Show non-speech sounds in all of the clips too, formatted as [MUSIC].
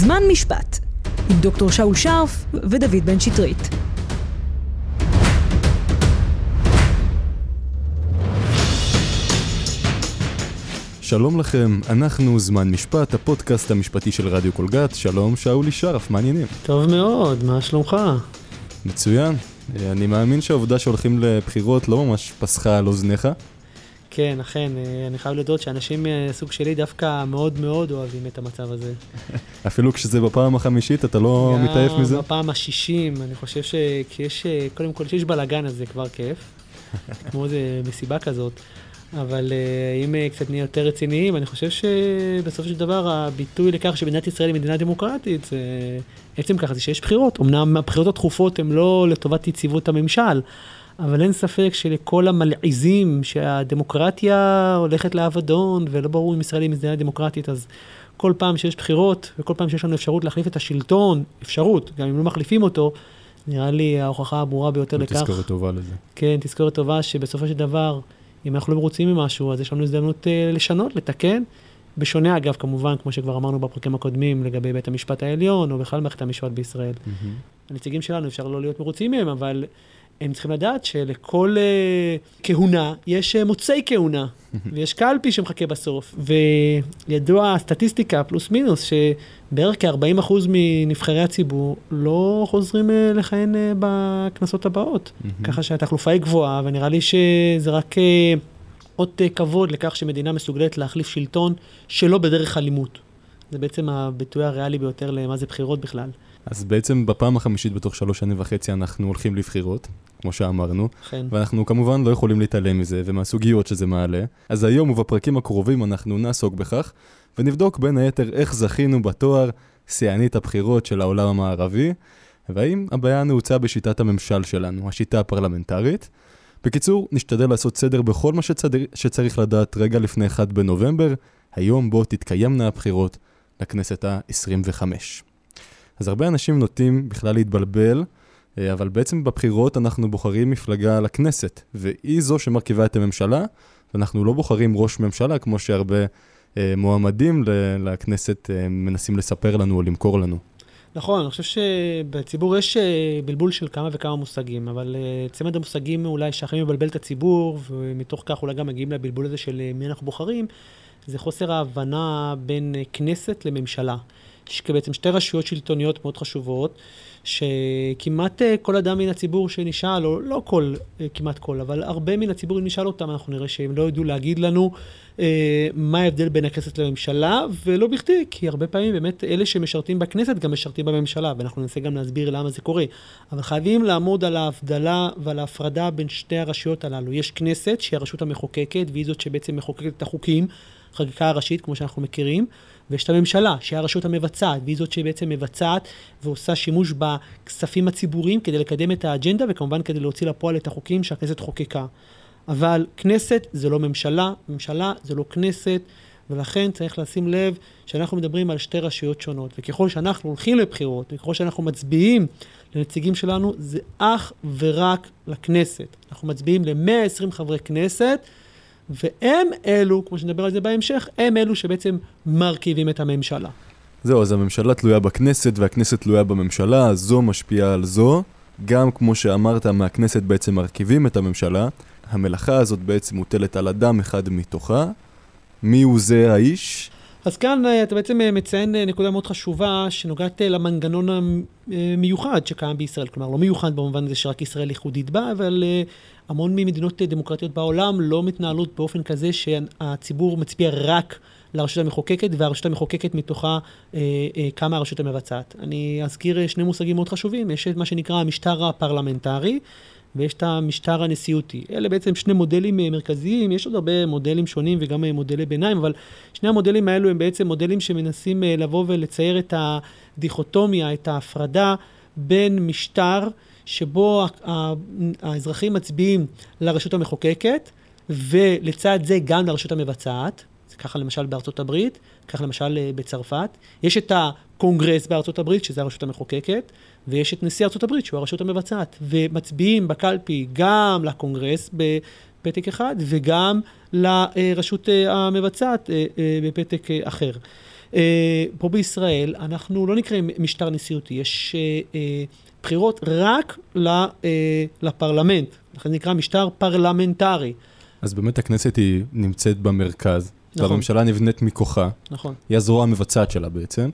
זמן משפט, עם דוקטור שאול שרף ודוד בן שטרית. שלום לכם, אנחנו זמן משפט, הפודקאסט המשפטי של רדיו קולגת. שלום, שאולי שרף, מה העניינים? טוב מאוד, מה שלומך? מצוין. אני מאמין שהעובדה שהולכים לבחירות לא ממש פסחה על אוזניך. כן, אכן, אה, אני חייב להודות שאנשים מהסוג אה, שלי דווקא מאוד מאוד אוהבים את המצב הזה. [LAUGHS] אפילו כשזה בפעם החמישית, אתה לא מתעייף מזה? גם בפעם השישים, אני חושב שכשיש, אה, קודם כל, כשיש בלאגן אז זה כבר כיף, [LAUGHS] כמו איזה מסיבה כזאת. אבל אם קצת נהיה יותר רציניים, אני חושב שבסופו של דבר הביטוי לכך שמדינת ישראל היא מדינה דמוקרטית, זה עצם ככה, זה שיש בחירות. אמנם הבחירות התכופות הן לא לטובת יציבות הממשל, אבל אין ספק שלכל המלעיזים שהדמוקרטיה הולכת לאבדון, ולא ברור אם ישראל היא מדינה דמוקרטית, אז כל פעם שיש בחירות, וכל פעם שיש לנו אפשרות להחליף את השלטון, אפשרות, גם אם לא מחליפים אותו, נראה לי ההוכחה הברורה ביותר לכך. תזכורת טובה לזה. כן, תזכורת טובה שבסופו של דבר, אם אנחנו לא מרוצים ממשהו, אז יש לנו הזדמנות uh, לשנות, לתקן. בשונה אגב, כמובן, כמו שכבר אמרנו בפרקים הקודמים, לגבי בית המשפט העליון, או בכלל מערכת המשפט בישראל. Mm-hmm. הנציגים שלנו, אפשר לא להיות מרוצים מהם, אבל הם צריכים לדעת שלכל uh, כהונה יש uh, מוצאי כהונה, [LAUGHS] ויש קלפי שמחכה בסוף. וידוע הסטטיסטיקה, פלוס מינוס, שבערך כ-40% מנבחרי הציבור לא חוזרים uh, לכהן uh, בכנסות הבאות. ככה שהתחלופה היא גבוהה, ונראה לי שזה רק uh, אות uh, כבוד לכך שמדינה מסוגלת להחליף שלטון שלא בדרך אלימות. זה בעצם הביטוי הריאלי ביותר למה זה בחירות בכלל. אז בעצם בפעם החמישית בתוך שלוש שנים וחצי אנחנו הולכים לבחירות, כמו שאמרנו. כן. ואנחנו כמובן לא יכולים להתעלם מזה ומהסוגיות שזה מעלה. אז היום ובפרקים הקרובים אנחנו נעסוק בכך, ונבדוק בין היתר איך זכינו בתואר שיאנית הבחירות של העולם המערבי, והאם הבעיה נעוצה בשיטת הממשל שלנו, השיטה הפרלמנטרית. בקיצור, נשתדל לעשות סדר בכל מה שצד... שצריך לדעת רגע לפני 1 בנובמבר, היום בו תתקיימנה הבחירות לכנסת ה-25. אז הרבה אנשים נוטים בכלל להתבלבל, אה, אבל בעצם בבחירות אנחנו בוחרים מפלגה לכנסת, והיא זו שמרכיבה את הממשלה, ואנחנו לא בוחרים ראש ממשלה כמו שהרבה אה, מועמדים לכנסת אה, מנסים לספר לנו או למכור לנו. נכון, אני חושב שבציבור יש אה, בלבול של כמה וכמה מושגים, אבל אה, צמד המושגים אולי שהכי מבלבל את הציבור, ומתוך כך אולי גם מגיעים לבלבול הזה של מי אנחנו בוחרים, זה חוסר ההבנה בין כנסת לממשלה. בעצם שתי רשויות שלטוניות מאוד חשובות, שכמעט אה, כל אדם מן הציבור שנשאל, או לא כל, אה, כמעט כל, אבל הרבה מן הציבור, אם נשאל אותם, אנחנו נראה שהם לא ידעו להגיד לנו אה, מה ההבדל בין הכנסת לממשלה, ולא בכדי, כי הרבה פעמים באמת אלה שמשרתים בכנסת גם משרתים בממשלה, ואנחנו ננסה גם להסביר למה זה קורה. אבל חייבים לעמוד על ההבדלה ועל ההפרדה בין שתי הרשויות הללו. יש כנסת, שהיא הרשות המחוקקת, והיא זאת שבעצם מחוקקת את החוקים, חקיקה הראשית, כמו שאנחנו מכירים, ויש את הממשלה, שהיא הרשות המבצעת, והיא זאת שבעצם מבצעת ועושה שימוש בכספים הציבוריים כדי לקדם את האג'נדה, וכמובן כדי להוציא לפועל את החוקים שהכנסת חוקקה. אבל כנסת זה לא ממשלה, ממשלה זה לא כנסת, ולכן צריך לשים לב שאנחנו מדברים על שתי רשויות שונות, וככל שאנחנו הולכים לבחירות, וככל שאנחנו מצביעים לנציגים שלנו, זה אך ורק לכנסת. אנחנו מצביעים ל-120 חברי כנסת, והם אלו, כמו שנדבר על זה בהמשך, הם אלו שבעצם מרכיבים את הממשלה. זהו, אז הממשלה תלויה בכנסת והכנסת תלויה בממשלה, זו משפיעה על זו. גם כמו שאמרת, מהכנסת בעצם מרכיבים את הממשלה. המלאכה הזאת בעצם מוטלת על אדם אחד מתוכה. מי הוא זה האיש? אז כאן אה, אתה בעצם אה, מציין אה, נקודה מאוד חשובה שנוגעת למנגנון המיוחד שקיים בישראל. כלומר, לא מיוחד במובן הזה שרק ישראל ייחודית בה, אבל המון ממדינות דמוקרטיות בעולם לא מתנהלות באופן כזה שהציבור מצביע רק לרשות המחוקקת, והרשות המחוקקת מתוכה קמה הרשות המבצעת. אני אזכיר שני מושגים מאוד חשובים, יש את מה שנקרא המשטר הפרלמנטרי, ויש את המשטר הנשיאותי. אלה בעצם שני מודלים אה, מרכזיים, יש עוד הרבה מודלים שונים וגם אה, מודלי ביניים, אבל שני המודלים האלו הם בעצם מודלים שמנסים אה, לבוא ולצייר את הדיכוטומיה, את ההפרדה בין משטר שבו האזרחים מצביעים לרשות המחוקקת, ולצד זה גם לרשות המבצעת. ככה למשל בארצות הברית, ככה למשל בצרפת. יש את הקונגרס בארצות הברית, שזה הרשות המחוקקת, ויש את נשיא ארצות הברית, שהוא הרשות המבצעת, ומצביעים בקלפי גם לקונגרס בפתק אחד, וגם לרשות אה, המבצעת אה, אה, בפתק אחר. אה, פה בישראל אנחנו לא נקראים משטר נשיאותי, יש אה, אה, בחירות רק אה, לפרלמנט, לכן זה נקרא משטר פרלמנטרי. אז באמת הכנסת היא נמצאת במרכז, נכון. והממשלה נבנית מכוחה, נכון. היא הזרוע המבצעת שלה בעצם.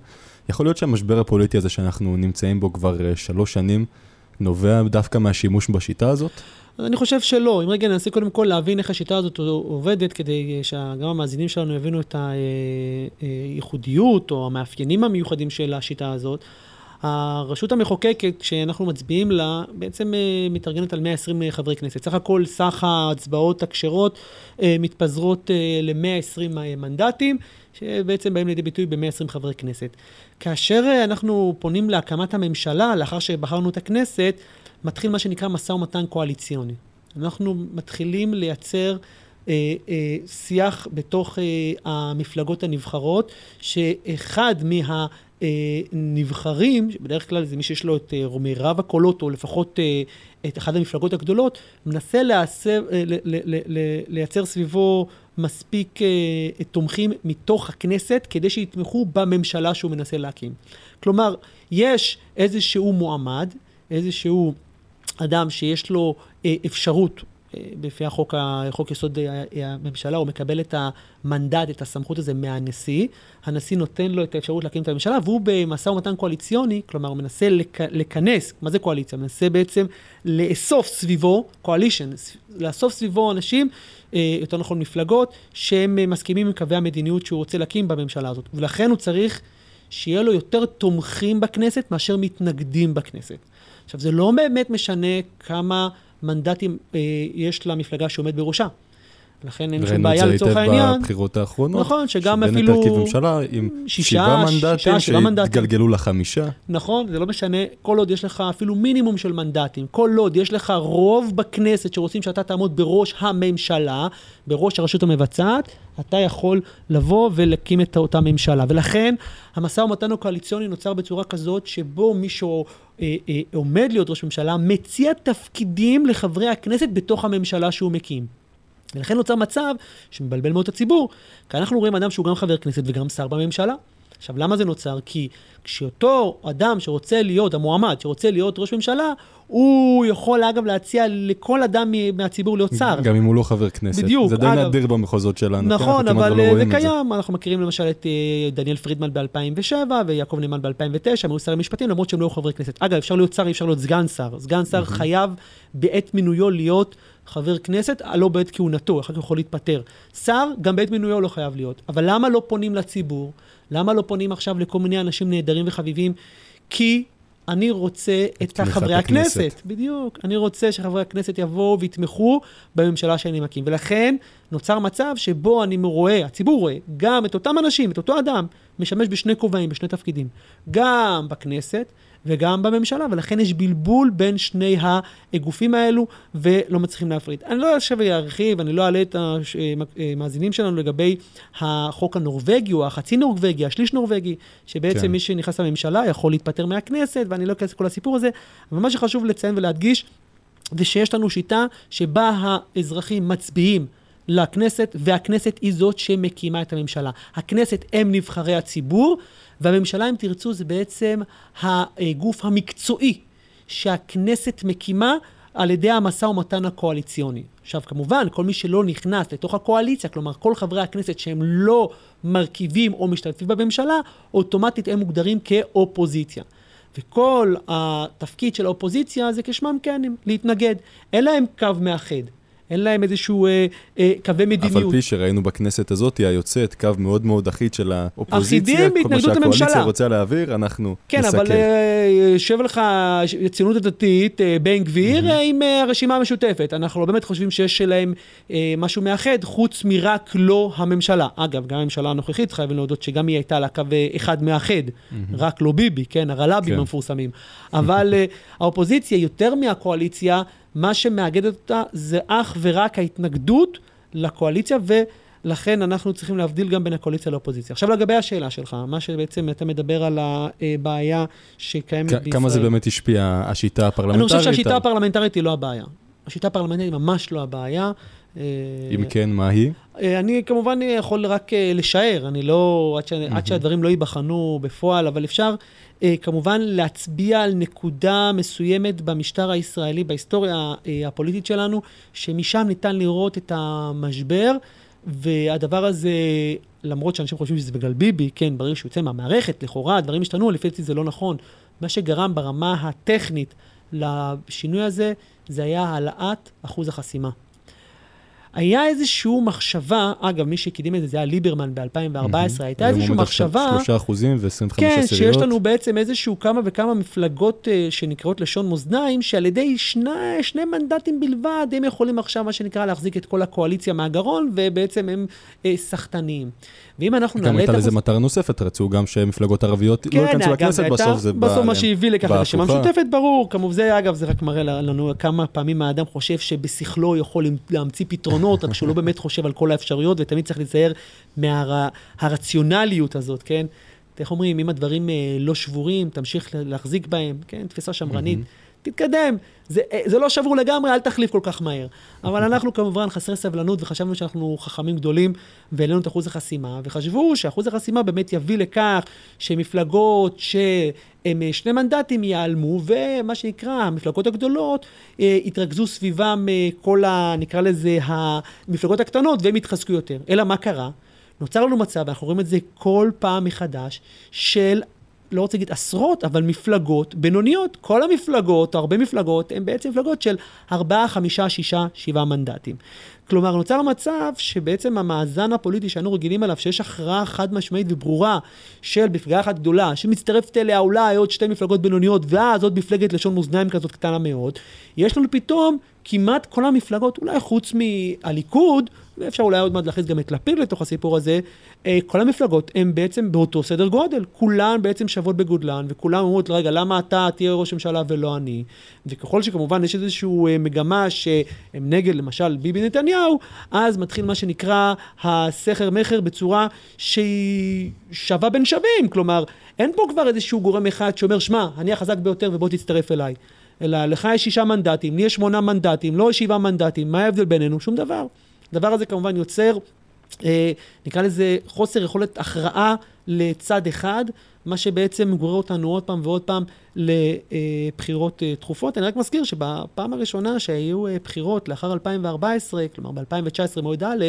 יכול להיות שהמשבר הפוליטי הזה שאנחנו נמצאים בו כבר אה, שלוש שנים, נובע דווקא מהשימוש בשיטה הזאת? אני חושב שלא. אם רגע ננסה קודם כל להבין איך השיטה הזאת עובדת, כדי שגם המאזינים שלנו יבינו את הייחודיות או המאפיינים המיוחדים של השיטה הזאת. הרשות המחוקקת, כשאנחנו מצביעים לה, בעצם אה, מתארגנת על 120 חברי כנסת. סך הכל סך ההצבעות הכשרות אה, מתפזרות אה, ל-120 מנדטים, שבעצם באים לידי ביטוי ב-120 חברי כנסת. כאשר אנחנו פונים להקמת הממשלה, לאחר שבחרנו את הכנסת, מתחיל מה שנקרא משא ומתן קואליציוני. אנחנו מתחילים לייצר אה, אה, שיח בתוך אה, המפלגות הנבחרות, שאחד מה... נבחרים, בדרך כלל זה מי שיש לו את מירב הקולות, או לפחות את אחת המפלגות הגדולות, מנסה לייצר, לייצר סביבו מספיק תומכים מתוך הכנסת, כדי שיתמכו בממשלה שהוא מנסה להקים. כלומר, יש איזשהו מועמד, איזשהו אדם שיש לו אפשרות לפי החוק, חוק יסוד הממשלה, הוא מקבל את המנדט, את הסמכות הזה מהנשיא. הנשיא נותן לו את האפשרות להקים את הממשלה, והוא במשא ומתן קואליציוני, כלומר, הוא מנסה לכ, לכנס, מה זה קואליציה? מנסה בעצם לאסוף סביבו, קואלישן, לאסוף סביבו אנשים, אה, יותר נכון מפלגות, שהם מסכימים עם קווי המדיניות שהוא רוצה להקים בממשלה הזאת. ולכן הוא צריך שיהיה לו יותר תומכים בכנסת מאשר מתנגדים בכנסת. עכשיו, זה לא באמת משנה כמה... מנדטים אה, יש למפלגה שעומד בראשה. לכן אין שום בעיה לצורך העניין. ראינו את זה היטב בבחירות האחרונות. נכון, שגם אפילו... שבנט הרכיב ממשלה עם שישה, שבעה מנדטים שהתגלגלו לחמישה. נכון, זה לא משנה, כל עוד יש לך אפילו מינימום של מנדטים, כל עוד יש לך רוב בכנסת שרוצים שאתה תעמוד בראש הממשלה, בראש הרשות המבצעת, אתה יכול לבוא ולהקים את אותה ממשלה. ולכן המשא ומתן הקואליציוני נוצר בצורה כזאת שבו מישהו אה, אה, עומד להיות ראש ממשלה, מציע תפקידים לחברי הכנסת בתוך הממשלה שהוא מקים. ולכן נוצר מצב שמבלבל מאוד את הציבור, כי אנחנו רואים אדם שהוא גם חבר כנסת וגם שר בממשלה. עכשיו, למה זה נוצר? כי כשאותו אדם שרוצה להיות, המועמד שרוצה להיות ראש ממשלה, הוא יכול אגב להציע לכל אדם מהציבור להיות שר. גם אם הוא לא חבר כנסת. בדיוק, זה די אגב. נדיר במחוזות שלנו. נכון, אבל לא זה קיים. זה. אנחנו מכירים למשל את אה, דניאל פרידמן ב-2007 ויעקב נאמן ב-2009, הם היו שרי משפטים, למרות שהם לא היו חברי כנסת. אגב, אפשר להיות שר, אפשר להיות סגן שר. סגן שר חייב בעת מינויו להיות חבר כנסת, לא בעת כהונתו, אחר כך יכול להתפטר. שר, גם בעת מינויו לא חייב להיות. אבל למה לא פונים לציבור? למה לא פונים עכשיו לכל מיני אנשים נהדרים וחביבים? כי אני רוצה את, את חברי הכנסת. הכנסת. בדיוק. אני רוצה שחברי הכנסת יבואו ויתמכו בממשלה שאני מקים. ולכן נוצר מצב שבו אני רואה, הציבור רואה, גם את אותם אנשים, את אותו אדם, משמש בשני כובעים, בשני תפקידים. גם בכנסת וגם בממשלה, ולכן יש בלבול בין שני הגופים האלו, ולא מצליחים להפריד. אני לא אשב וארחיב, אני לא אעלה את המאזינים שלנו לגבי החוק הנורבגי, או החצי נורבגי, השליש נורבגי, שבעצם כן. מי שנכנס לממשלה יכול להתפטר מהכנסת, ואני לא אכנס לכל הסיפור הזה, אבל מה שחשוב לציין ולהדגיש, זה שיש לנו שיטה שבה האזרחים מצביעים לכנסת, והכנסת היא זאת שמקימה את הממשלה. הכנסת הם נבחרי הציבור, והממשלה, אם תרצו, זה בעצם הגוף המקצועי שהכנסת מקימה על ידי המשא ומתן הקואליציוני. עכשיו, כמובן, כל מי שלא נכנס לתוך הקואליציה, כלומר, כל חברי הכנסת שהם לא מרכיבים או משתתפים בממשלה, אוטומטית הם מוגדרים כאופוזיציה. וכל התפקיד של האופוזיציה זה כשמם כן להתנגד. אין להם קו מאחד. אין להם איזשהו אה, אה, קווי מדיניות. אף על פי שראינו בכנסת הזאת, היא היוצאת קו מאוד מאוד אחיד של האופוזיציה. כל מה שהקואליציה רוצה להעביר, אנחנו כן, נסכם. כן, אבל אה, יושב לך הציונות הדתית, אה, בן גביר, mm-hmm. עם אה, הרשימה המשותפת. אנחנו לא באמת חושבים שיש להם אה, משהו מאחד, חוץ מרק לא הממשלה. אגב, גם הממשלה הנוכחית, חייבים להודות שגם היא הייתה לה קו אה, אחד מאחד, mm-hmm. רק לא ביבי, כן, הרל"בים כן. המפורסמים. אבל אה, האופוזיציה, יותר מהקואליציה, מה שמאגד אותה זה אך ורק ההתנגדות לקואליציה, ולכן אנחנו צריכים להבדיל גם בין הקואליציה לאופוזיציה. עכשיו לגבי השאלה שלך, מה שבעצם אתה מדבר על הבעיה שקיימת בישראל. כמה זה באמת השפיע, השיטה הפרלמנטרית? אני חושב שהשיטה. הפרלמנטרית היא לא הבעיה. השיטה הפרלמנטרית היא ממש לא הבעיה. אה, אם כן, מה היא? אה, אני כמובן יכול רק אה, לשער, אני לא, עד, ש... מהמם. עד שהדברים לא ייבחנו בפועל, אבל אפשר אה, כמובן להצביע על נקודה מסוימת במשטר הישראלי, בהיסטוריה אה, הפוליטית שלנו, שמשם ניתן לראות את המשבר, והדבר הזה, למרות שאנשים חושבים שזה בגלל ביבי, כן, ברגע שהוא יוצא מהמערכת, לכאורה הדברים השתנו, לפי דעתי זה לא נכון. מה שגרם ברמה הטכנית לשינוי הזה, זה היה העלאת אחוז החסימה. היה איזושהי מחשבה, אגב, מי שקידם את זה, זה היה ליברמן ב-2014, הייתה איזושהי מחשבה... שלושה אחוזים ו-25 כן, עשיריות. שיש לנו בעצם איזשהו כמה וכמה מפלגות uh, שנקראות לשון מאזניים, שעל ידי שני, שני מנדטים בלבד, הם יכולים עכשיו, מה שנקרא, להחזיק את כל הקואליציה מהגרון, ובעצם הם uh, סחטניים. ואם אנחנו גם נעלה הייתה את לזה אחוז... מטרה נוספת, רצו גם שמפלגות ערביות לא ייכנסו אגב, לכנסת, הייתה- בסוף זה. בסוף מה שהביא לכך הרשימה. המשותפת, ברור. כמובן, זה אגב, זה רק מראה לנו כמה פעמים האדם חושב שבשכלו יכול להמציא פתרונות, רק שהוא לא באמת חושב על כל האפשרויות, ותמיד צריך להיזהר מהרציונליות הזאת, כן? איך אומרים, אם הדברים אה, לא שבורים, תמשיך להחזיק בהם, כן? תפיסה שמרנית. תתקדם, זה, אה, זה לא שבור לגמרי, אל תחליף כל כך מהר. אבל אנחנו כמובן חסרי סבלנות, וחשבנו שאנחנו חכמים גדולים, והעלינו את אחוז החסימה, וחשבו שאחוז החסימה באמת יביא לכך שמפלגות שהם אה, שני מנדטים ייעלמו, ומה שנקרא, המפלגות הגדולות אה, יתרכזו סביבם כל ה... נקרא לזה המפלגות הקטנות, והם יתחזקו יותר. אלא מה קרה? נוצר לנו מצב, ואנחנו רואים את זה כל פעם מחדש, של לא רוצה להגיד עשרות, אבל מפלגות בינוניות. כל המפלגות, או הרבה מפלגות, הן בעצם מפלגות של ארבעה, חמישה, שישה, שבעה מנדטים. כלומר, נוצר מצב שבעצם המאזן הפוליטי שהיינו רגילים אליו, שיש הכרעה חד משמעית וברורה של מפלגה אחת גדולה, שמצטרפת אליה אולי עוד שתי מפלגות בינוניות, ואז עוד מפלגת לשון מאזניים כזאת קטנה מאוד, יש לנו פתאום כמעט כל המפלגות, אולי חוץ מהליכוד, ואפשר אולי עוד מעט להכניס גם את לפיד לתוך הסיפור הזה, אה, כל המפלגות הן בעצם באותו סדר גודל. כולן בעצם שוות בגודלן, וכולן אומרות, רגע, למה אתה תהיה ראש ממשלה ולא אני? וככל שכמובן יש איזושהי אה, מגמה שהם נגד, למשל, ביבי נתניהו, אז מתחיל מה שנקרא הסכר-מכר בצורה שהיא שווה בין שווים. כלומר, אין פה כבר איזשהו גורם אחד שאומר, שמע, אני החזק ביותר ובוא תצטרף אליי. אלא לך יש שישה מנדטים, לי יש שמונה מנדטים, לא שבעה מנדטים, מה ההבדל בינינו? שום דבר. הדבר הזה כמובן יוצר, אה, נקרא לזה חוסר יכולת הכרעה לצד אחד, מה שבעצם גורר אותנו עוד פעם ועוד פעם לבחירות אה, תכופות. אני רק מזכיר שבפעם הראשונה שהיו אה, בחירות לאחר 2014, כלומר ב-2019 מועד א',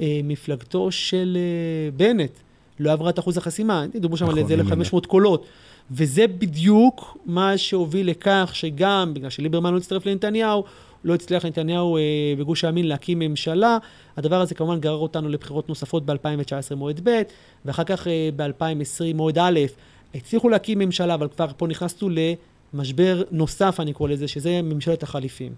אה, מפלגתו של אה, בנט לא עברה את אחוז החסימה, דיברו שם על נכון, איזה אני 1,500 קולות. וזה בדיוק מה שהוביל לכך שגם, בגלל שליברמן לא הצטרף לנתניהו, לא הצליח נתניהו אה, בגוש הימין להקים ממשלה. הדבר הזה כמובן גרר אותנו לבחירות נוספות ב-2019 מועד ב', ואחר כך אה, ב-2020 מועד א', הצליחו להקים ממשלה, אבל כבר פה נכנסנו למשבר נוסף, אני קורא לזה, שזה ממשלת החליפים.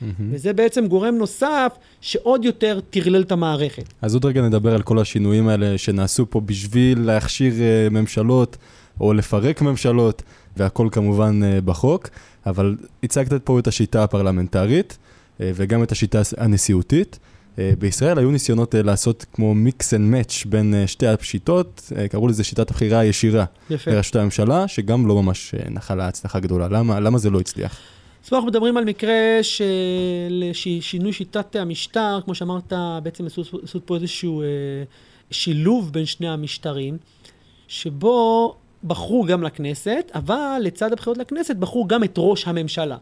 מהמם. וזה בעצם גורם נוסף שעוד יותר טרלל את המערכת. אז עוד רגע נדבר על כל השינויים האלה שנעשו פה בשביל להכשיר אה, ממשלות או לפרק ממשלות, והכל כמובן אה, בחוק, אבל הצגת פה את השיטה הפרלמנטרית אה, וגם את השיטה הנשיאותית. אה, בישראל היו ניסיונות לעשות כמו mix and match בין שתי השיטות, קראו לזה שיטת הבחירה הישירה יפה. לראשות הממשלה, שגם לא ממש נחלה הצלחה גדולה. למה, למה זה לא הצליח? אז אנחנו מדברים על מקרה של שינוי שיטת המשטר, כמו שאמרת, בעצם עשו, פה איזשהו שילוב בין שני המשטרים, שבו בחרו גם לכנסת, אבל לצד הבחירות לכנסת בחרו גם את ראש הממשלה.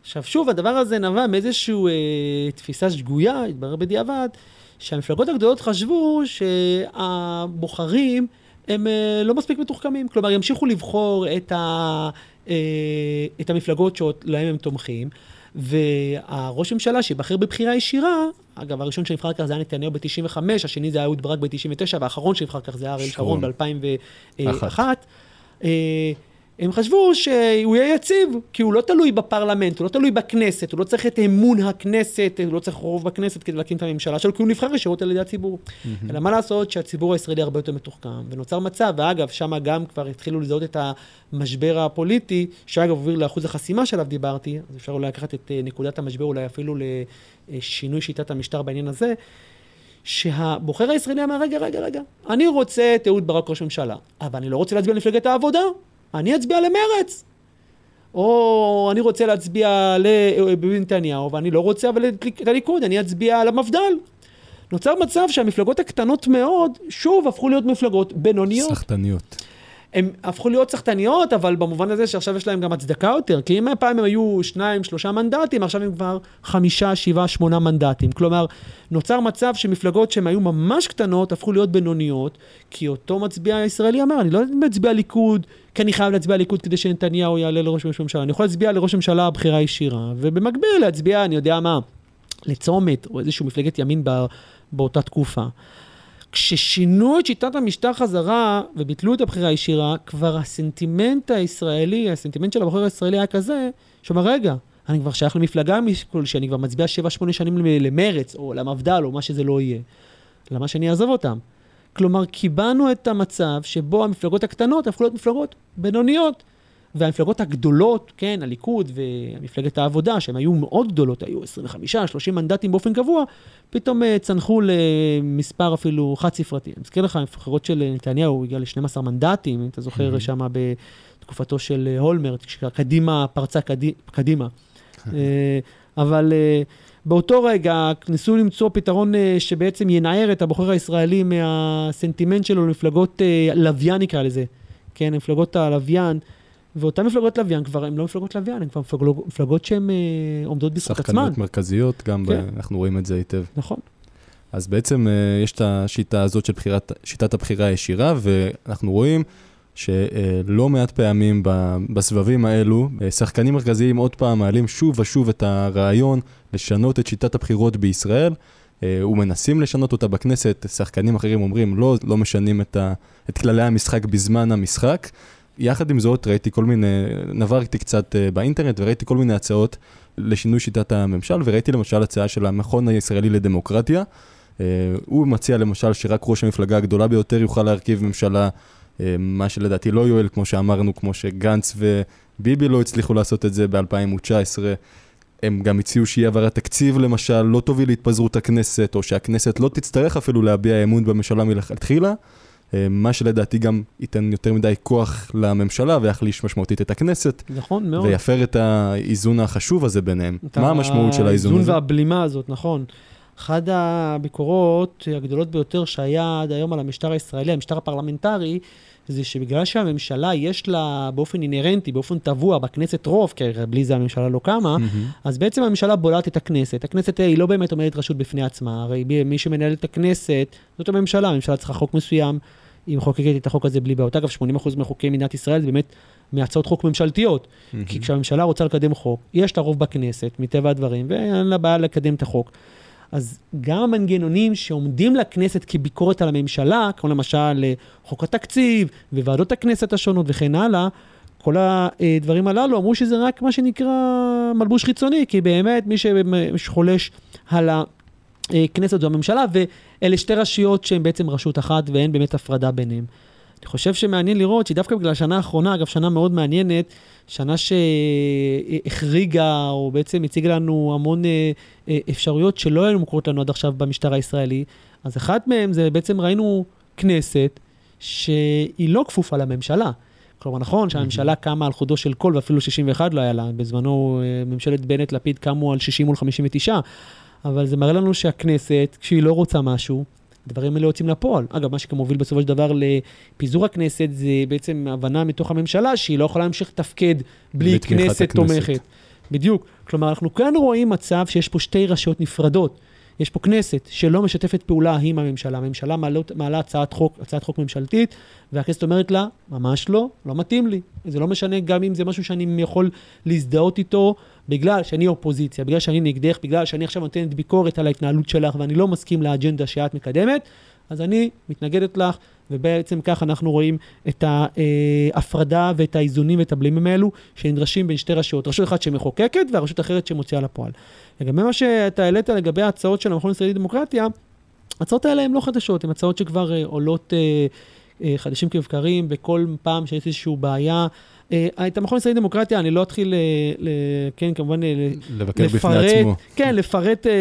עכשיו שוב, הדבר הזה נבע מאיזושהי אה, תפיסה שגויה, התברר בדיעבד, שהמפלגות הגדולות חשבו שהבוחרים הם אה, לא מספיק מתוחכמים. כלומר, ימשיכו לבחור את, ה, אה, את המפלגות שלהם הם תומכים, והראש ממשלה שיבחר בבחירה ישירה, אגב, הראשון שנבחר כך זה היה נתניהו ב-95, השני זה היה אהוד ברק ב-99, והאחרון שנבחר כך זה היה אריאל שרון שרון. ב-2001. הם חשבו שהוא יהיה יציב, כי הוא לא תלוי בפרלמנט, הוא לא תלוי בכנסת, הוא לא צריך את אמון הכנסת, הוא לא צריך רוב בכנסת כדי להקים את הממשלה שלו, כי הוא נבחר ישירות על ידי הציבור. אלא מה לעשות שהציבור הישראלי הרבה יותר מתוחכם, ונוצר מצב, ואגב, שם גם כבר התחילו לזהות את המשבר הפוליטי, שאגב הוביל לאחוז החסימה שעליו דיברתי, אז אפשר אולי לקחת את אה, נקודת המשבר אולי אפילו לשינוי שיטת המשטר בעניין הזה. שהבוחר הישראלי אמר, רגע, רגע, רגע, אני רוצה את אהוד ברק ראש ממשלה, אבל אני לא רוצה להצביע למפלגת העבודה, אני אצביע למרץ. או אני רוצה להצביע לביבי נתניהו, ואני לא רוצה אבל את הליכוד, אני אצביע על המפד"ל. נוצר מצב שהמפלגות הקטנות מאוד, שוב, הפכו להיות מפלגות בינוניות. סחטניות. הן הפכו להיות סחטניות, אבל במובן הזה שעכשיו יש להם גם הצדקה יותר, כי אם פעם הם היו שניים, שלושה מנדטים, עכשיו הם כבר חמישה, שבעה, שמונה מנדטים. כלומר, נוצר מצב שמפלגות שהן היו ממש קטנות, הפכו להיות בינוניות, כי אותו מצביע הישראלי אמר, אני לא מצביע ליכוד, כי אני חייב להצביע ליכוד כדי שנתניהו יעלה לראש ממשלה, אני יכול להצביע לראש ממשלה בחירה ישירה, ובמקביל להצביע, אני יודע מה, לצומת, או איזושהי מפלגת ימין באותה תקופה. כששינו את שיטת המשטר חזרה וביטלו את הבחירה הישירה, כבר הסנטימנט הישראלי, הסנטימנט של הבוחר הישראלי היה כזה, שאומר, רגע, אני כבר שייך למפלגה כלשהי, אני כבר מצביע 7-8 שנים למרץ, או למפד"ל, או מה שזה לא יהיה. למה שאני אעזוב אותם? כלומר, קיבענו את המצב שבו המפלגות הקטנות הפכו להיות מפלגות בינוניות. והמפלגות הגדולות, כן, הליכוד ומפלגת העבודה, שהן היו מאוד גדולות, היו 25-30 מנדטים באופן קבוע, פתאום uh, צנחו למספר אפילו חד ספרתי. אני מזכיר לך, המפלגות של נתניהו, הוא הגיע ל-12 מנדטים, אם אתה זוכר mm-hmm. שם בתקופתו של אה, הולמרט, כשקדימה פרצה קדי, קדימה. uh, אבל uh, באותו רגע ניסו למצוא פתרון שבעצם ינער את הבוחר הישראלי מהסנטימנט שלו למפלגות לוויין נקרא לזה. כן, מפלגות הלוויין. ואותן מפלגות לוויין כבר הן לא מפלגות לוויין, הן כבר מפלגות, מפלגות שהן אה, עומדות בזכות עצמן. שחקניות מרכזיות, גם כן. ב, אנחנו רואים את זה היטב. נכון. אז בעצם אה, יש את השיטה הזאת של בחירת, שיטת הבחירה הישירה, ואנחנו רואים שלא מעט פעמים בסבבים האלו, אה, שחקנים מרכזיים עוד פעם מעלים שוב ושוב את הרעיון לשנות את שיטת הבחירות בישראל. ומנסים לשנות אותה בכנסת, שחקנים אחרים אומרים לא, לא משנים את, ה, את כללי המשחק בזמן המשחק. יחד עם זאת, ראיתי כל מיני, נברתי קצת אה, באינטרנט וראיתי כל מיני הצעות לשינוי שיטת הממשל, וראיתי למשל הצעה של המכון הישראלי לדמוקרטיה. אה, הוא מציע למשל שרק ראש המפלגה הגדולה ביותר יוכל להרכיב ממשלה, אה, מה שלדעתי לא יועיל, כמו שאמרנו, כמו שגנץ וביבי לא הצליחו לעשות את זה ב-2019. הם גם הציעו שאי העברת תקציב למשל לא תוביל להתפזרות הכנסת, או שהכנסת לא תצטרך אפילו להביע אמון בממשלה מלכתחילה. אה, מה שלדעתי גם ייתן יותר מדי כוח לממשלה ויחליש משמעותית את הכנסת. נכון מאוד. ויפר את האיזון החשוב הזה ביניהם. מה המשמעות של האיזון הזה? האיזון והבלימה הזאת, נכון. אחת הביקורות הגדולות ביותר שהיה עד היום על המשטר הישראלי, המשטר הפרלמנטרי, זה שבגלל שהממשלה יש לה באופן אינהרנטי, באופן טבוע, בכנסת רוב, כי בלי זה הממשלה לא קמה, mm-hmm. אז בעצם הממשלה בולעת את הכנסת. הכנסת היא לא באמת עומדת רשות בפני עצמה, הרי מי שמנהל את הכנסת זאת הממשלה, הממשלה צריכה חוק מסוים, היא מחוקקת את החוק הזה בלי בעיות. אגב, 80% מחוקי מדינת ישראל זה באמת מהצעות חוק ממשלתיות. Mm-hmm. כי כשהממשלה רוצה לקדם חוק, יש לה רוב בכנסת, מטבע הדברים, ואין לה בעיה לקדם את החוק. אז גם המנגנונים שעומדים לכנסת כביקורת על הממשלה, כמו למשל אה, חוק התקציב וועדות הכנסת השונות וכן הלאה, כל הדברים הללו אמרו שזה רק מה שנקרא מלבוש חיצוני, כי באמת מי שחולש על הכנסת זו הממשלה, ואלה שתי רשויות שהן בעצם רשות אחת ואין באמת הפרדה ביניהן. אני חושב שמעניין לראות שדווקא בגלל השנה האחרונה, אגב, שנה מאוד מעניינת, שנה שהחריגה, או בעצם הציגה לנו המון אה, אה, אפשרויות שלא היו מוכרות לנו עד עכשיו במשטר הישראלי, אז אחת מהן זה בעצם ראינו כנסת שהיא לא כפופה לממשלה. כלומר, נכון שהממשלה קמה על חודו של קול, ואפילו 61 לא היה לה, בזמנו אה, ממשלת בנט-לפיד קמו על 60 מול 59, אבל זה מראה לנו שהכנסת, כשהיא לא רוצה משהו, הדברים האלה יוצאים לפועל. אגב, מה שגם מוביל בסופו של דבר לפיזור הכנסת, זה בעצם הבנה מתוך הממשלה שהיא לא יכולה להמשיך לתפקד בלי כנסת תומכת. בדיוק. כלומר, אנחנו כאן רואים מצב שיש פה שתי רשויות נפרדות. יש פה כנסת שלא משתפת פעולה עם הממשלה. הממשלה מעלה, מעלה הצעת חוק, הצעת חוק ממשלתית, והכנסת אומרת לה, ממש לא, לא מתאים לי. זה לא משנה גם אם זה משהו שאני יכול להזדהות איתו בגלל שאני אופוזיציה, בגלל שאני נגדך, בגלל שאני עכשיו נותנת ביקורת על ההתנהלות שלך ואני לא מסכים לאג'נדה שאת מקדמת, אז אני מתנגדת לך, ובעצם כך אנחנו רואים את ההפרדה ואת האיזונים ואת הבלימים האלו שנדרשים בין שתי רשויות. רשות אחת שמחוקקת והרשות אחרת שמוציאה לפועל. לגבי מה שאתה העלית לגבי ההצעות של המכון הישראלי לדמוקרטיה, ההצעות האלה הן לא חדשות, הן הצעות שכבר uh, עולות uh, uh, חדשים כבקרים, בכל פעם שיש איזושהי בעיה, אה, את המכון הישראלי לדמוקרטיה, אני לא אתחיל, אה, ל- כן, כמובן, אה, לבקר בפני לפרט, עצמו. כן, לפרט אה,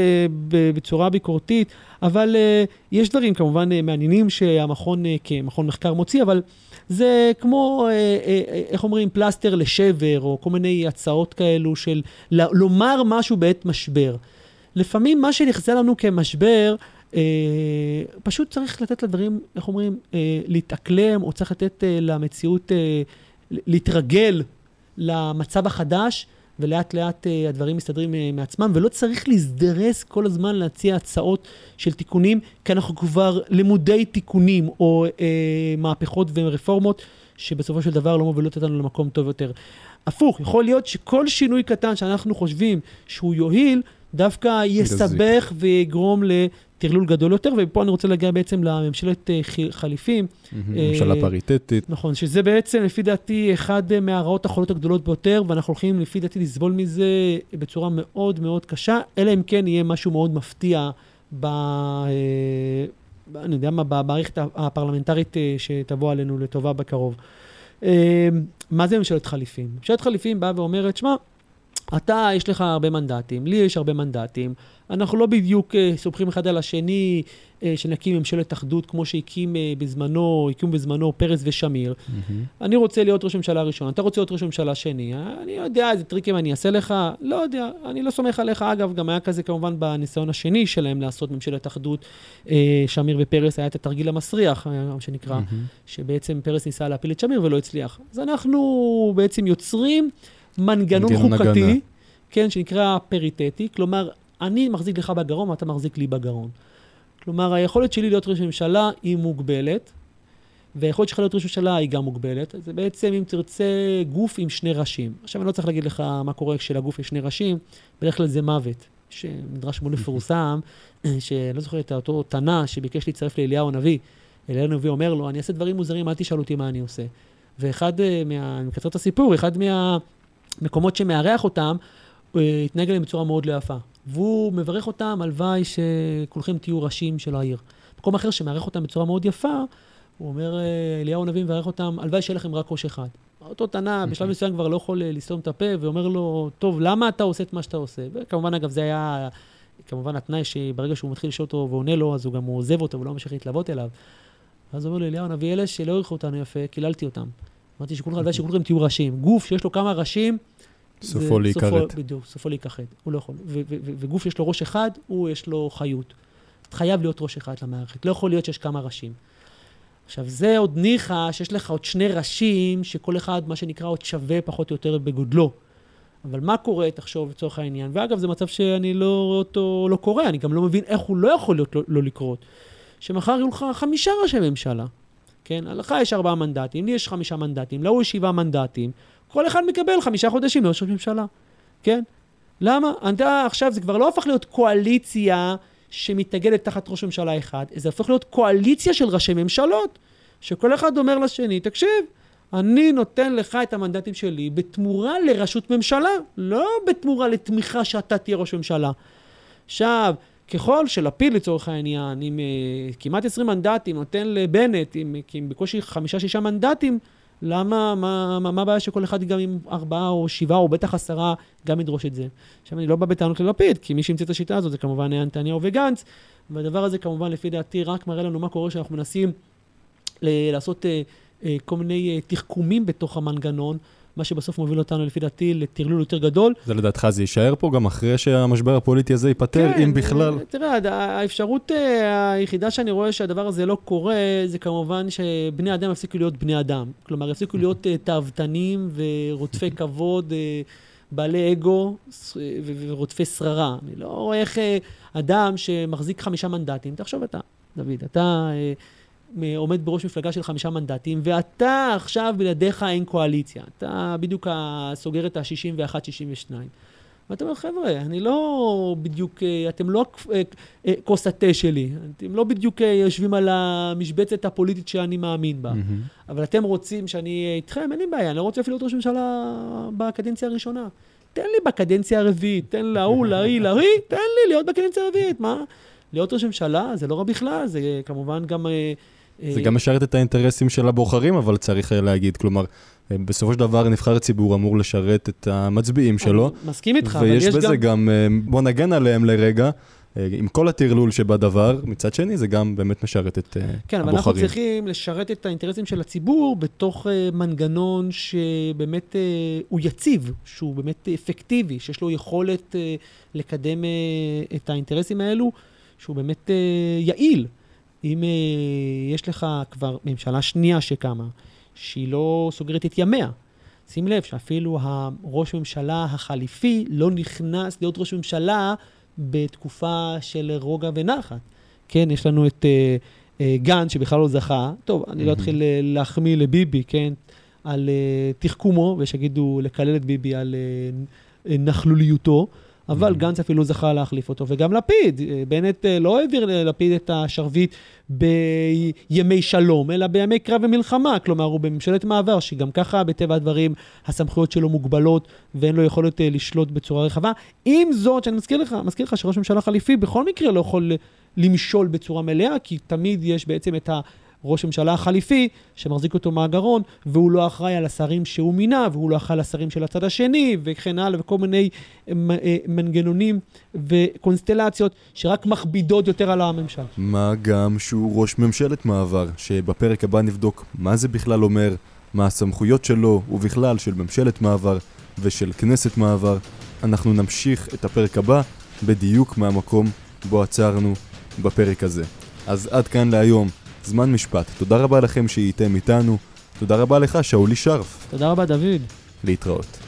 בצורה ביקורתית, אבל אה, יש דברים כמובן אה, מעניינים שהמכון אה, כמכון מחקר מוציא, אבל זה כמו, אה, אה, אה, איך אומרים, פלסטר לשבר, או כל מיני הצעות כאלו של לומר משהו בעת משבר. לפעמים מה שנכזה לנו כמשבר, אה, פשוט צריך לתת לדברים, איך אומרים, אה, להתאקלם, או צריך לתת אה, למציאות, אה, להתרגל למצב החדש, ולאט לאט אה, הדברים מסתדרים אה, מעצמם, ולא צריך להזדרז כל הזמן להציע הצעות של תיקונים, כי אנחנו כבר למודי תיקונים או אה, מהפכות ורפורמות, שבסופו של דבר לא מובילות אותנו למקום טוב יותר. הפוך, יכול להיות שכל שינוי קטן שאנחנו חושבים שהוא יועיל, דווקא יסבך ויגרום לטרלול גדול יותר, ופה אני רוצה להגיע בעצם לממשלת אה, חליפים. מהמם, אה, ממשלה פריטטית. נכון, שזה בעצם, לפי דעתי, אחד מהרעות החולות הגדולות ביותר, ואנחנו הולכים, לפי דעתי, לסבול מזה בצורה מאוד מאוד קשה, אלא אם כן יהיה משהו מאוד מפתיע ב... אה, אני יודע מה, במערכת הפרלמנטרית שתבוא עלינו לטובה בקרוב. מה זה ממשלת חליפים? ממשלת חליפים באה ואומרת, שמע, אתה, יש לך הרבה מנדטים, לי יש הרבה מנדטים, אנחנו לא בדיוק אה, סומכים אחד על השני, אה, שנקים ממשלת אחדות כמו שהקים אה, בזמנו, הקימו בזמנו פרס ושמיר. מהמם. אני רוצה להיות ראש ממשלה ראשון, אתה רוצה להיות ראש ממשלה שני, אני יודע איזה טריקים אני אעשה לך, לא יודע, אני לא סומך עליך. אגב, גם היה כזה כמובן בניסיון השני שלהם לעשות ממשלת אחדות, אה, שמיר ופרס, היה את התרגיל המסריח, מה שנקרא, מהמם. שבעצם פרס ניסה להפיל את שמיר ולא הצליח. אז אנחנו בעצם יוצרים מנגנון חוקתי, הגנה. כן, שנקרא פריטטי, כלומר, אני מחזיק לך בגרון ואתה מחזיק לי בגרון. כלומר, היכולת שלי להיות ראש ממשלה היא מוגבלת, והיכולת שלך להיות ראש ממשלה היא גם מוגבלת. זה בעצם, אם תרצה, גוף עם שני ראשים. עכשיו, אני לא צריך להגיד לך מה קורה כשלגוף יש שני ראשים, בדרך כלל זה מוות. שמדרש מאוד מפורסם, [COUGHS] שאני לא זוכר את אותו תנא שביקש להצטרף לאליהו הנביא. אליהו הנביא אומר לו, אני אעשה דברים מוזרים, אל תשאל אותי מה אני עושה. ואחד, אה, מה- אני מקצר את הסיפור, אחד מהמקומות שמארח אותם, הוא אה, התנהג אליהם בצורה מאוד לא יפה. והוא מברך אותם, הלוואי שכולכם תהיו ראשים של העיר. מקום אחר שמארח אותם בצורה מאוד יפה, הוא אומר, אה, אליהו הנביא מברך אותם, הלוואי שיהיה לכם רק ראש אחד. אותו תנא בשלב מסוים כבר לא יכול אה, לסתום את הפה, ואומר לו, טוב, למה אתה עושה את מה שאתה עושה? וכמובן, אגב, זה היה, כמובן, התנאי שברגע שהוא מתחיל לשאול אותו ועונה לו, אז הוא גם עוזב אותו, הוא לא ממשיך להתלוות אליו. ואז הוא אומר לו, אליהו הנביא, אלה שלא העריכו אותנו יפה, קיללתי אותם. אמרתי שכולכם, הלוואי שכולכם תהיו ראשים. גוף שיש לו כמה ראשים, סופו להיכרת. בדיוק, סופו להיכחד. הוא לא יכול. וגוף שיש לו ראש אחד, הוא יש לו חיות. חייב להיות ראש אחד למערכת. לא יכול להיות שיש כמה ראשים. עכשיו, זה עוד ניחא שיש לך עוד שני ראשים, שכל אחד, מה שנקרא, עוד שווה פחות או יותר בגודלו. אבל מה קורה, תחשוב, לצורך העניין, ואגב, זה מצב שאני לא רואה אותו לא קורה, אני גם לא מבין איך הוא לא יכול להיות לא, לא לקרות. שמחר יהיו לך חמישה ראשי ממשלה, כן? לך יש ארבעה מנדטים, לי יש חמישה מנדטים, להוא יש שבעה מנדטים, כל אחד מקבל חמישה חודשים להיות ראש ממשלה, כן? למה? אתה עכשיו, זה כבר לא הפך להיות קואליציה שמתאגדת תחת ראש ממשלה אחד, זה הופך להיות קואליציה של ראשי ממשלות, שכל אחד אומר לשני, תקשיב, אני נותן לך את המנדטים שלי בתמורה לראשות ממשלה, לא בתמורה לתמיכה שאתה תהיה ראש ממשלה. עכשיו, ככל שלפיד לצורך העניין, עם uh, כמעט 20 מנדטים, נותן לבנט, עם, עם בקושי חמישה-שישה מנדטים, למה, מה, מה, מה הבעיה שכל אחד גם עם ארבעה או שבעה או בטח עשרה גם ידרוש את זה? עכשיו, אני לא בא בטענות ללפיד, כי מי שהמציא את השיטה הזאת זה כמובן היה נתניהו וגנץ, והדבר הזה כמובן, לפי דעתי, רק מראה לנו מה קורה שאנחנו מנסים ל- לעשות אה, אה, כל מיני אה, תחכומים בתוך המנגנון, מה שבסוף מוביל אותנו, לפי דעתי, לטרלול יותר גדול. זה לדעתך זה יישאר פה גם אחרי שהמשבר הפוליטי הזה ייפתר, אם בכלל? אה, תראה, האפשרות אה, היחידה שאני רואה שהדבר הזה לא קורה, זה כמובן שבני אדם יפסיקו להיות בני אדם. כלומר, יפסיקו להיות אה, תאוותנים ורודפי [LAUGHS] כבוד, בעלי אגו ורודפי שררה. אני לא רואה איך אדם שמחזיק חמישה מנדטים, תחשוב אתה, דוד, אתה עומד בראש מפלגה של חמישה מנדטים, ואתה עכשיו בלעדיך אין קואליציה. אתה בדיוק סוגר את ה-61-62. ואתה אומר, חבר'ה, אני לא בדיוק, אה, אתם לא אה, אה, כוס התה שלי, אתם לא בדיוק יושבים על המשבצת הפוליטית שאני מאמין בה, מהמם. אבל אתם רוצים שאני אהיה איתכם, אין לי בעיה, אני לא רוצה אפילו להיות ראש ממשלה בקדנציה הראשונה. תן לי בקדנציה הרביעית, תן להוא, להיא, להיא, תן לי להיות בקדנציה הרביעית, מה? להיות ראש ממשלה זה לא רע בכלל, זה כמובן גם... אה, זה אה, גם משרת את האינטרסים של הבוחרים, אבל צריך אה, להגיד, כלומר, אה, בסופו של דבר נבחר ציבור אמור לשרת את המצביעים שלו. מסכים איתך, אבל ויש יש בזה גם... גם, אה, בוא נגן עליהם לרגע, עם כל הטרלול שבדבר, מצד שני זה גם באמת משרת את אה, כן, אבל אנחנו הבוחרים. צריכים לשרת את האינטרסים של הציבור בתוך מנגנון שבאמת הוא יציב, שהוא באמת אפקטיבי, שיש לו יכולת לקדם את האינטרסים האלו, שהוא באמת יעיל. אם uh, יש לך כבר ממשלה שנייה שקמה, שהיא לא סוגרת את ימיה, שים לב שאפילו הראש ממשלה החליפי לא נכנס להיות ראש ממשלה בתקופה של רוגע ונחת. כן, יש לנו את uh, uh, גנץ שבכלל לא זכה. טוב, אני לא מהמם. אתחיל uh, להחמיא לביבי, כן, על uh, תחכומו, ויש שיגידו לקלל את ביבי על uh, נכלוליותו. אבל מהמם. גנץ אפילו זכה להחליף אותו, וגם לפיד. אה, בנט אה, לא העביר ללפיד את השרביט בימי שלום, אלא בימי קרב ומלחמה. כלומר, הוא בממשלת מעבר, שגם ככה, בטבע הדברים, הסמכויות שלו מוגבלות, ואין לו יכולת אה, לשלוט בצורה רחבה. עם זאת, שאני מזכיר לך, מזכיר לך שראש ממשלה חליפי בכל מקרה לא יכול למשול בצורה מלאה, כי תמיד יש בעצם את ה... ראש הממשלה החליפי, שמחזיק אותו מהגרון, והוא לא אחראי על השרים שהוא מינה, והוא לא אחראי על השרים של הצד השני, וכן הלאה, וכל מיני אה, אה, מנגנונים וקונסטלציות שרק מכבידות יותר על הממשל. מה גם שהוא ראש ממשלת מעבר, שבפרק הבא נבדוק מה זה בכלל אומר, מה הסמכויות שלו, ובכלל של ממשלת מעבר ושל כנסת מעבר. אנחנו נמשיך את הפרק הבא בדיוק מהמקום בו עצרנו בפרק הזה. אז עד כאן להיום, זמן משפט. תודה רבה לכם שהייתם איתנו, תודה רבה לך שאולי שרף. תודה רבה, דוד. להתראות.